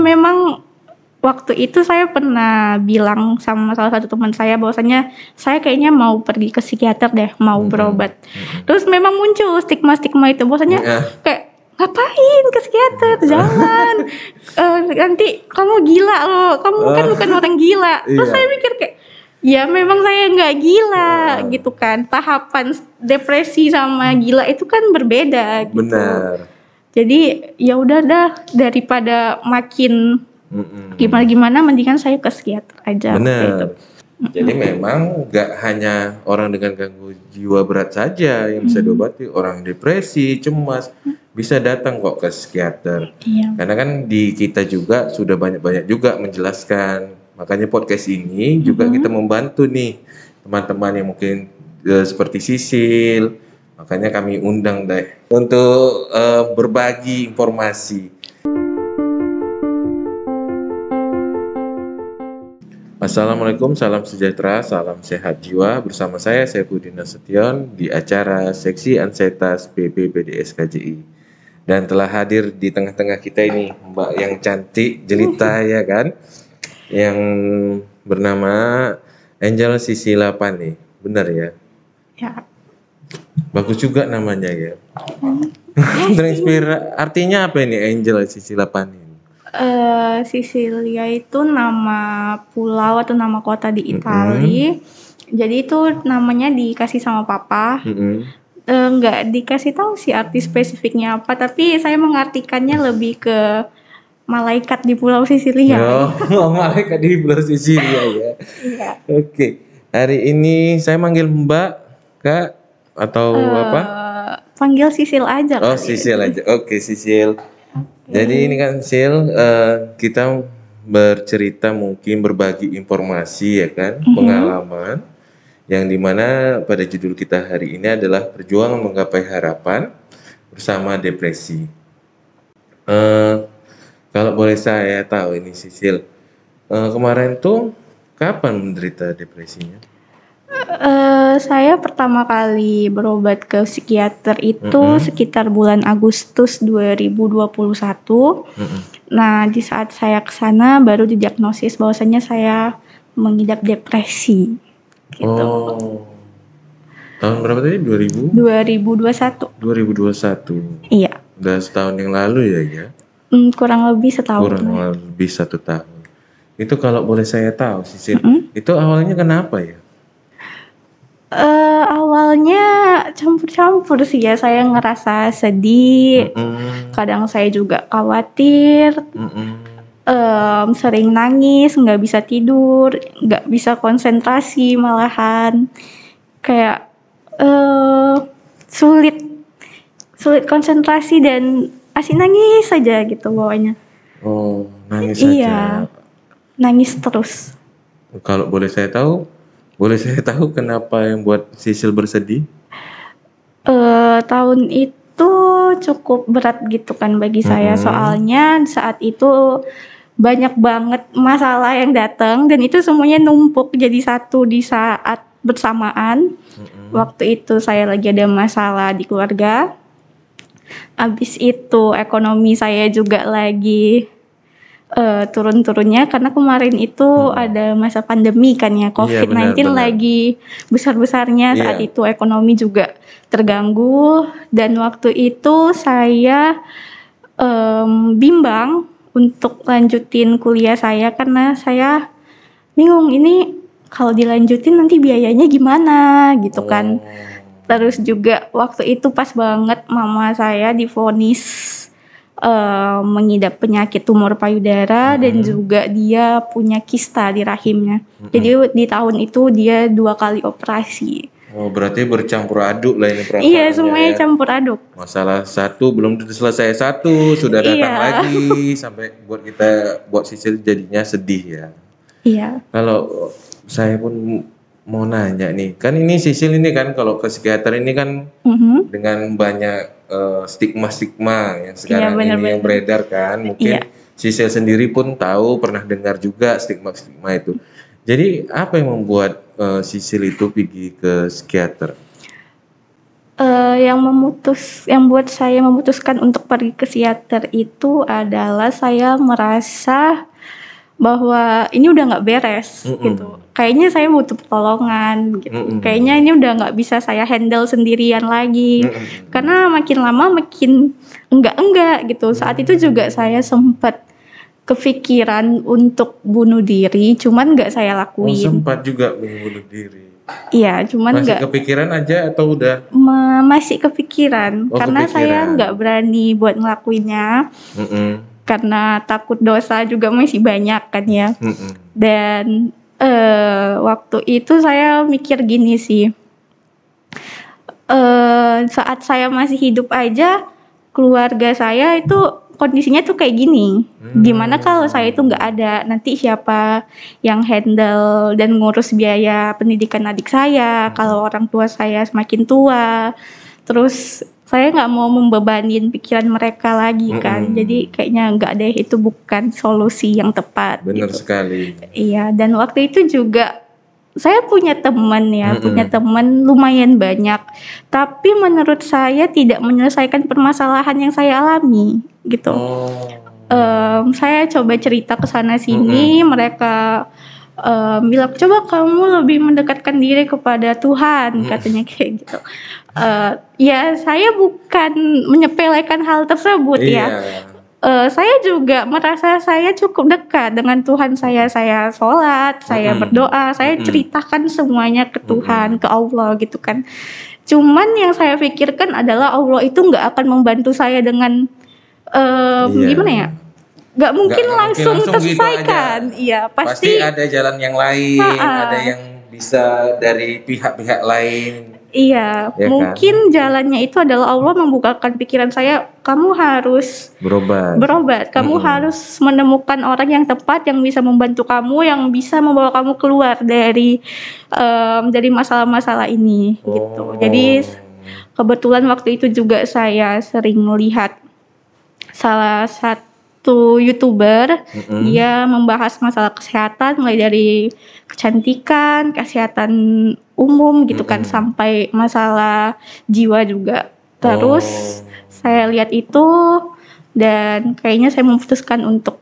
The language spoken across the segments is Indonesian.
memang waktu itu saya pernah bilang sama salah satu teman saya bahwasanya saya kayaknya mau pergi ke psikiater deh, mau Mhm. berobat. Mhm. Terus memang muncul stigma-stigma itu bahwasanya Ya. kayak ngapain ke psikiater jangan Eh, nanti kamu gila loh kamu kan Ah. bukan orang gila terus Iya. saya mikir kayak ya memang saya nggak gila Ah. gitu kan tahapan depresi sama gila itu kan berbeda gitu Benar. Jadi ya udah dah daripada makin Mm-mm. gimana gimana mendingan saya ke psikiater aja. Benar. Jadi memang nggak hanya orang dengan gangguan jiwa berat saja yang bisa diobati, orang depresi, cemas bisa datang kok ke psikiater. iya Karena kan di kita juga sudah banyak-banyak juga menjelaskan. Makanya podcast ini juga Mhm. kita membantu nih teman-teman yang mungkin eh, seperti Sisil. Makanya kami undang deh untuk eh, berbagi informasi. Assalamualaikum, salam sejahtera, salam sehat jiwa. Bersama saya Saifuddin Nasution di acara Seksi Ansetas PPPDS KJI. Dan telah hadir di tengah-tengah kita ini Mbak yang cantik, jelita ya kan? Yang bernama Angel Sisila Pani. Benar ya? ya Bagus juga namanya ya. Terinspirasi. Artinya apa ini Angel Sisila Pani? Eh, Sisilia itu nama pulau atau nama kota di. Italia. Jadi itu namanya dikasih sama papa. Mm-mm. Eh, nggak dikasih tahu sih arti spesifiknya apa, tapi saya mengartikannya lebih ke malaikat di Pulau Sisilia. Oh, malaikat di Pulau Sisilia ya. Iya. Oke, hari ini saya manggil Mbak, Kak, atau Eh, apa? Panggil Sisil aja. Oh, kali. Sisil aja. Oke, Sisil. Jadi ini kan Sil, eh, kita bercerita mungkin berbagi informasi ya kan, Mhm. pengalaman yang di mana pada judul kita hari ini adalah perjuangan menggapai harapan bersama depresi. Eh, kalau boleh saya tahu ini Sisil, eh, kemarin tuh kapan menderita depresinya? Eh, saya pertama kali berobat ke psikiater itu Mm-mm. sekitar bulan Agustus 2021. Mm-mm. Nah, di saat saya ke sana baru didiagnosis bahwasanya saya mengidap depresi. Gitu. Oh, tahun berapa tadi? 2000? 2021. 2021. Iya. Udah setahun yang lalu ya ya? Hmm, kurang lebih setahun. Kurang lebih satu tahun. Itu kalau boleh saya tahu, Sisil, Mm-mm. itu awalnya kenapa ya? Eh, awalnya campur-campur sih ya. Saya ngerasa sedih. Mm-mm, Kadang saya juga khawatir. mm-mm. em, sering nangis, nggak bisa tidur, nggak bisa konsentrasi malahan. Kayak eh sulit sulit konsentrasi dan asik nangis saja gitu bawahnya. Oh, nangis Iya. Nangis terus. Kalau boleh saya tahu, boleh saya tahu kenapa yang buat Sisil bersedih? eh tahun itu cukup berat gitu kan bagi saya Mm-mm. soalnya saat itu banyak banget masalah yang datang dan itu semuanya numpuk jadi satu di saat bersamaan. Mm-mm. Waktu itu saya lagi ada masalah di keluarga. Habis itu ekonomi saya juga lagi eh, turun-turunnya karena kemarin itu Hmm. ada masa pandemi kan ya COVID-19 benar, benar. lagi besar-besarnya saat Iya. itu ekonomi juga terganggu dan waktu itu saya em, bimbang untuk lanjutin kuliah saya karena saya bingung ini kalau dilanjutin nanti biayanya gimana gitu kan. Oh. Terus juga waktu itu pas banget mama saya divonis eh, mengidap penyakit tumor payudara dan Mhm. juga dia punya kista di rahimnya. Mm-mm. Jadi di tahun itu dia dua kali operasi. Oh, berarti bercampur aduk lah ini perasaannya. Iya semuanya ya. campur aduk. Masalah satu belum selesai satu sudah datang Iya. lagi sampai buat kita buat Sisil jadinya sedih ya. Iya. Kalau saya pun mau nanya nih, kan ini Sisil ini kan kalau ke psikiater ini kan Mhm. dengan banyak eh, stigma-stigma yang sekarang Iya, ini benar-benar. yang beredar kan, mungkin Iya. Sisil sendiri pun tahu pernah dengar juga stigma-stigma itu. Jadi apa yang membuat eh, Sisil itu pergi ke psikiater? eh, yang memutus yang buat saya memutuskan untuk pergi ke psikiater itu adalah saya merasa bahwa ini udah nggak beres Mm-mm. gitu. Kayaknya saya butuh pertolongan gitu. Mm-mm. Kayaknya ini udah nggak bisa saya handle sendirian lagi. Mm-mm. Karena makin lama makin enggak-enggak gitu. Saat itu juga saya sempat kepikiran untuk bunuh diri, cuman nggak saya Oh, lakuin. sempat juga membunuh diri. Iya, cuman Masih nggak kepikiran aja atau udah? ma- masih kepikiran Oh, karena saya kepikiran. nggak berani buat ngelakuinnya Mm-mm. Karena takut dosa juga masih banyak kan ya. Mm-mm. Dan eh waktu itu saya mikir gini sih. eh saat saya masih hidup aja keluarga saya itu kondisinya tuh kayak gini. Hmm. Gimana kalau saya itu nggak ada, nanti siapa yang handle dan ngurus biaya pendidikan adik saya kalau orang tua saya semakin tua. Terus saya nggak mau membebanin pikiran mereka lagi kan. Mm-mm. Jadi kayaknya nggak deh itu bukan solusi yang tepat. Benar gitu. sekali. Iya, dan waktu itu juga saya punya teman ya, Mm-mm. punya teman lumayan banyak. Tapi menurut saya tidak menyelesaikan permasalahan yang saya alami gitu. Oh. Em, saya coba cerita ke sana sini, mereka em, bilang coba kamu lebih mendekatkan diri kepada Tuhan, katanya kayak gitu. Eh, ya saya bukan menyepelekan hal tersebut ya. Iya. Eh, saya juga merasa saya cukup dekat dengan Tuhan saya. Saya sholat, saya berdoa, saya Mm-mm. ceritakan semuanya ke Tuhan, ke Allah gitu kan. Cuman yang saya pikirkan adalah Allah itu nggak akan membantu saya dengan em, Iya. gimana ya? Nggak mungkin nggak mungkin langsung, langsung gitu terselesaikan. Iya, Pasti, pasti. ada jalan yang lain, Ha-ha. ada yang bisa dari pihak-pihak lain. Iya, Ya kan? mungkin jalannya itu adalah Allah membukakan pikiran saya. Kamu harus Berobat. berobat. Kamu Mm-mm. harus menemukan orang yang tepat yang bisa membantu kamu, yang bisa membawa kamu keluar dari em, dari masalah-masalah ini gitu. Oh. Jadi kebetulan waktu itu juga saya sering melihat salah satu youtuber Mm-mm. dia membahas masalah kesehatan mulai dari kecantikan, kesehatan umum gitu kan Mm-mm. sampai masalah jiwa juga. Terus Oh. saya lihat itu dan kayaknya saya memutuskan untuk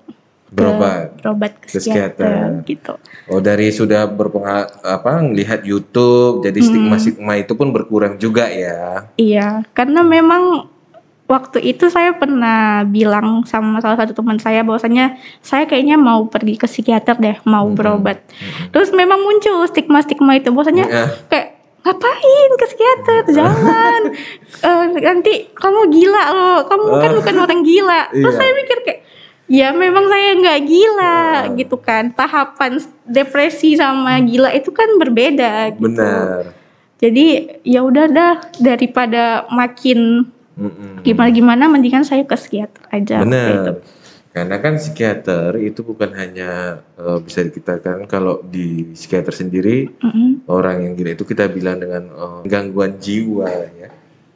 berobat. berobat ke psikiater gitu. Oh dari sudah berpengal apa ngelihat YouTube, jadi Mm. stigma-stigma itu pun berkurang juga ya. Iya, karena memang waktu itu saya pernah bilang sama salah satu teman saya bahwasanya saya kayaknya mau pergi ke psikiater deh, mau Mm-mm. berobat. Mm-mm. Terus memang muncul stigma-stigma itu bahwasanya Ya, kayak ngapain ke psikiater jangan Eh, nanti kamu gila loh kamu kan Oh. bukan orang gila terus Iya. saya mikir kayak ya memang saya nggak gila Oh. gitu kan tahapan depresi sama gila itu kan berbeda gitu benar. jadi ya udah dah daripada makin Mm-mm. gimana gimana mendingan saya ke psikiater aja. Benar. Karena kan psikiater itu bukan hanya eh, bisa dikatakan kalau di psikiater sendiri Mm-mm. orang yang gila itu kita bilang dengan eh, gangguan jiwa ya.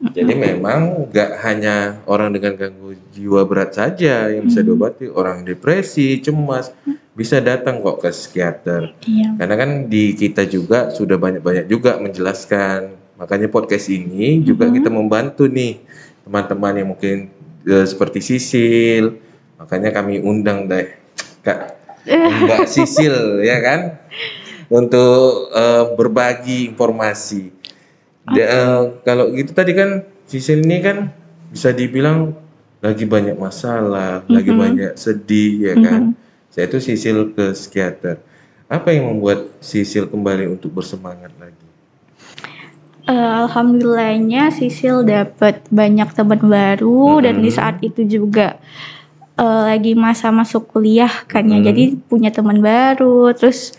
Jadi memang nggak hanya orang dengan gangguan jiwa berat saja yang bisa diobati, orang depresi, cemas bisa datang kok ke psikiater. iya Karena kan di kita juga sudah banyak-banyak juga menjelaskan. Makanya podcast ini juga Mhm. kita membantu nih teman-teman yang mungkin eh, seperti Sisil. Makanya kami undang deh Kak Mbak Sisil ya kan untuk eh, berbagi informasi. Da- eh, kalau gitu tadi kan Sisil ini kan bisa dibilang lagi banyak masalah, lagi Mhm. banyak sedih ya kan. Mhm. Saya itu Sisil ke psikiater. Apa yang membuat Sisil kembali untuk bersemangat lagi? Eh, alhamdulillahnya Sisil dapat banyak teman baru dan di saat itu juga eh, lagi masa masuk kuliah kan ya Mhm. jadi punya teman baru terus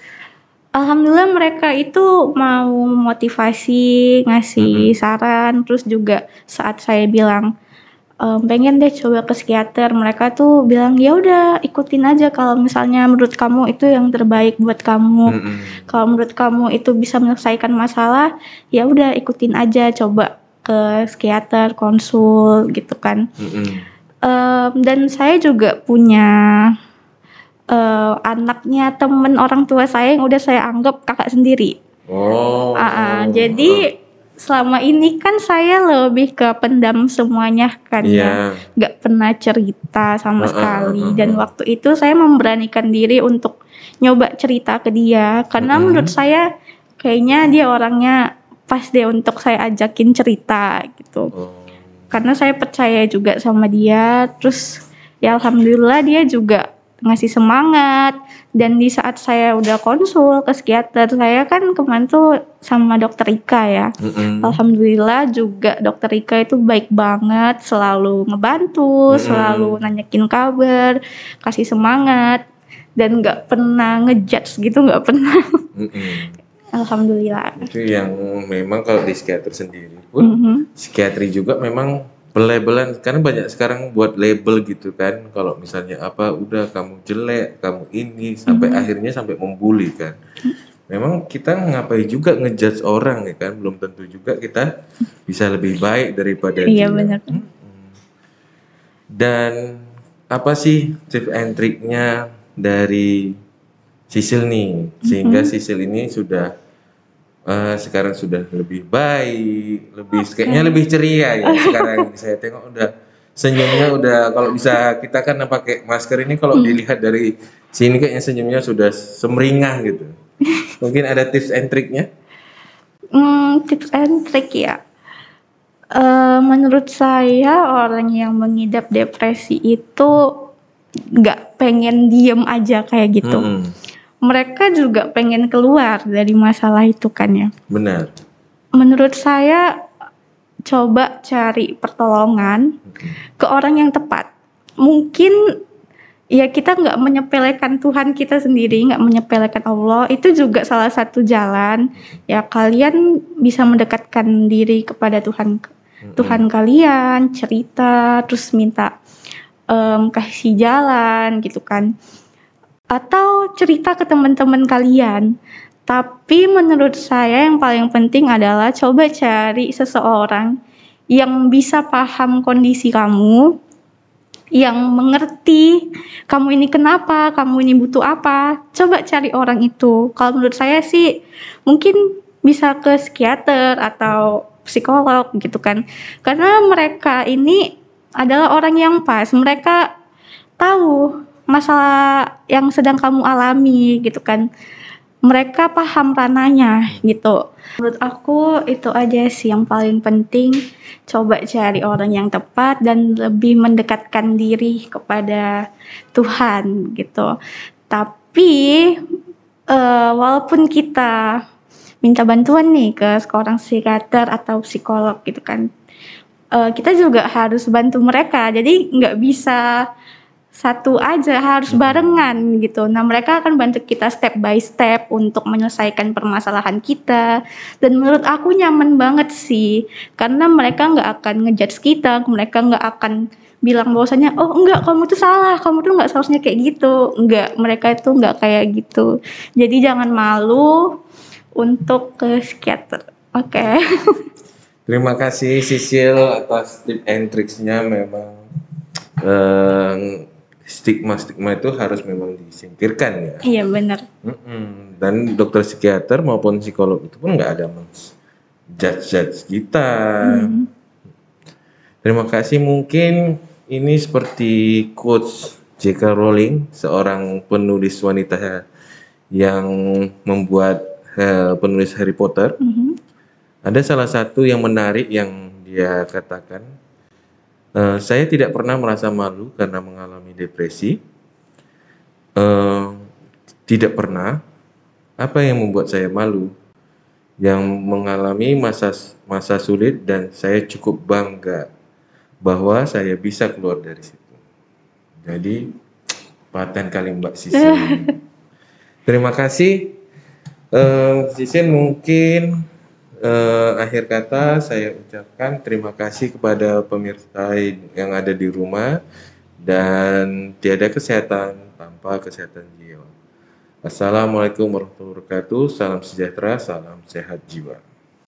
alhamdulillah mereka itu mau motivasi ngasih Mhm. saran terus juga saat saya bilang "Em, pengen deh coba ke psikiater mereka tuh bilang ya udah ikutin aja kalau misalnya menurut kamu itu yang terbaik buat kamu Mm-mm. kalau menurut kamu itu bisa menyelesaikan masalah ya udah ikutin aja coba ke psikiater konsul gitu kan Mm-mm. Em, dan saya juga punya eh, anaknya temen orang tua saya yang udah saya anggap kakak sendiri Oh. Ah, ah, jadi selama ini kan saya lebih ke pendam semuanya kan ya, Iya. nggak pernah cerita sama Heeh, sekali. heeh, Dan heeh. waktu itu saya memberanikan diri untuk nyoba cerita ke dia, karena menurut saya kayaknya dia orangnya pas deh untuk saya ajakin cerita gitu. Oh. Karena saya percaya juga sama dia, terus ya alhamdulillah dia juga ngasih semangat dan di saat saya udah konsul ke psikiater saya kan kemarin tuh sama dokter Ika ya Mm-mm. Alhamdulillah juga dokter Ika itu baik banget, selalu ngebantu, Mm-mm. selalu nanyakin kabar, kasih semangat, dan nggak pernah ngejudge gitu, nggak pernah. Mm-mm. Alhamdulillah. Itu yang memang kalau di psikiater sendiri pun Mhm. psikiatri juga memang pelabelan karena banyak sekarang buat label gitu kan kalau misalnya apa udah kamu jelek kamu ini sampai Mhm. akhirnya sampai membuli kan memang kita ngapain juga ngejudge orang ya kan belum tentu juga kita bisa lebih baik daripada Iya, dia. benar. Mm-mm. dan apa sih tips and triknya dari Sisil nih sehingga Mhm. Sisil ini sudah eh, sekarang sudah lebih baik, lebih kayaknya lebih ceria ya sekarang saya tengok udah senyumnya udah kalau bisa kita kan pakai masker ini kalau Hmm. dilihat dari sini kayaknya senyumnya sudah semeringah gitu. Mungkin ada tips and triknya? Hmm, tips and trick ya. Eh, menurut saya orang yang mengidap depresi itu nggak pengen diem aja kayak gitu. Mm-mm. Mereka juga pengen keluar dari masalah itu kan ya. Benar. Menurut saya coba cari pertolongan ke orang yang tepat. Mungkin ya kita nggak menyepelekan Tuhan kita sendiri, nggak menyepelekan Allah. Itu juga salah satu jalan. Ya kalian bisa mendekatkan diri kepada Tuhan. Tuhan kalian, cerita, terus minta em, kasih jalan gitu kan. Atau cerita ke teman-teman kalian. Tapi menurut saya yang paling penting adalah coba cari seseorang yang bisa paham kondisi kamu, yang mengerti kamu ini kenapa, kamu ini butuh apa. Coba cari orang itu. Kalau menurut saya sih mungkin bisa ke psikiater atau psikolog gitu kan. Karena mereka ini adalah orang yang pas. Mereka tahu masalah yang sedang kamu alami gitu kan. Mereka paham rananya gitu. Menurut aku itu aja sih yang paling penting. Coba cari orang yang tepat dan lebih mendekatkan diri kepada Tuhan gitu. Tapi eh, walaupun kita minta bantuan nih ke seorang psikiater atau psikolog gitu kan, eh, kita juga harus bantu mereka. Jadi nggak bisa satu aja harus barengan gitu. Nah mereka akan bantu kita step by step untuk menyelesaikan permasalahan kita. Dan menurut aku nyaman banget sih, karena mereka nggak akan ngejudge kita, mereka nggak akan bilang bahwasanya oh enggak kamu tuh salah, kamu tuh nggak seharusnya kayak gitu. Enggak, mereka itu nggak kayak gitu. Jadi jangan malu untuk ke psikiater. Oke. Terima kasih Sisil atas tip and tricksnya memang eh, stigma-stigma itu harus memang disingkirkan ya. Iya benar. Dan dokter psikiater maupun psikolog itu pun nggak ada judge-judge kita. Hmm. Terima kasih mungkin ini seperti quotes J.K. Rowling, seorang penulis wanita yang membuat eh, penulis Harry Potter. Mhm. Ada salah satu yang menarik yang dia katakan, "Eh, saya tidak pernah merasa malu karena mengalami depresi. Eh, tidak pernah. Apa yang membuat saya malu? Yang mengalami masa masa sulit dan saya cukup bangga bahwa saya bisa keluar dari situ. Jadi paten kali Mbak Sisi. Terima kasih. Eh, Sisi mungkin eh, akhir kata saya ucapkan terima kasih kepada pemirsa yang ada di rumah dan tiada kesehatan tanpa kesehatan jiwa. Assalamualaikum warahmatullahi wabarakatuh. Salam sejahtera, salam sehat jiwa.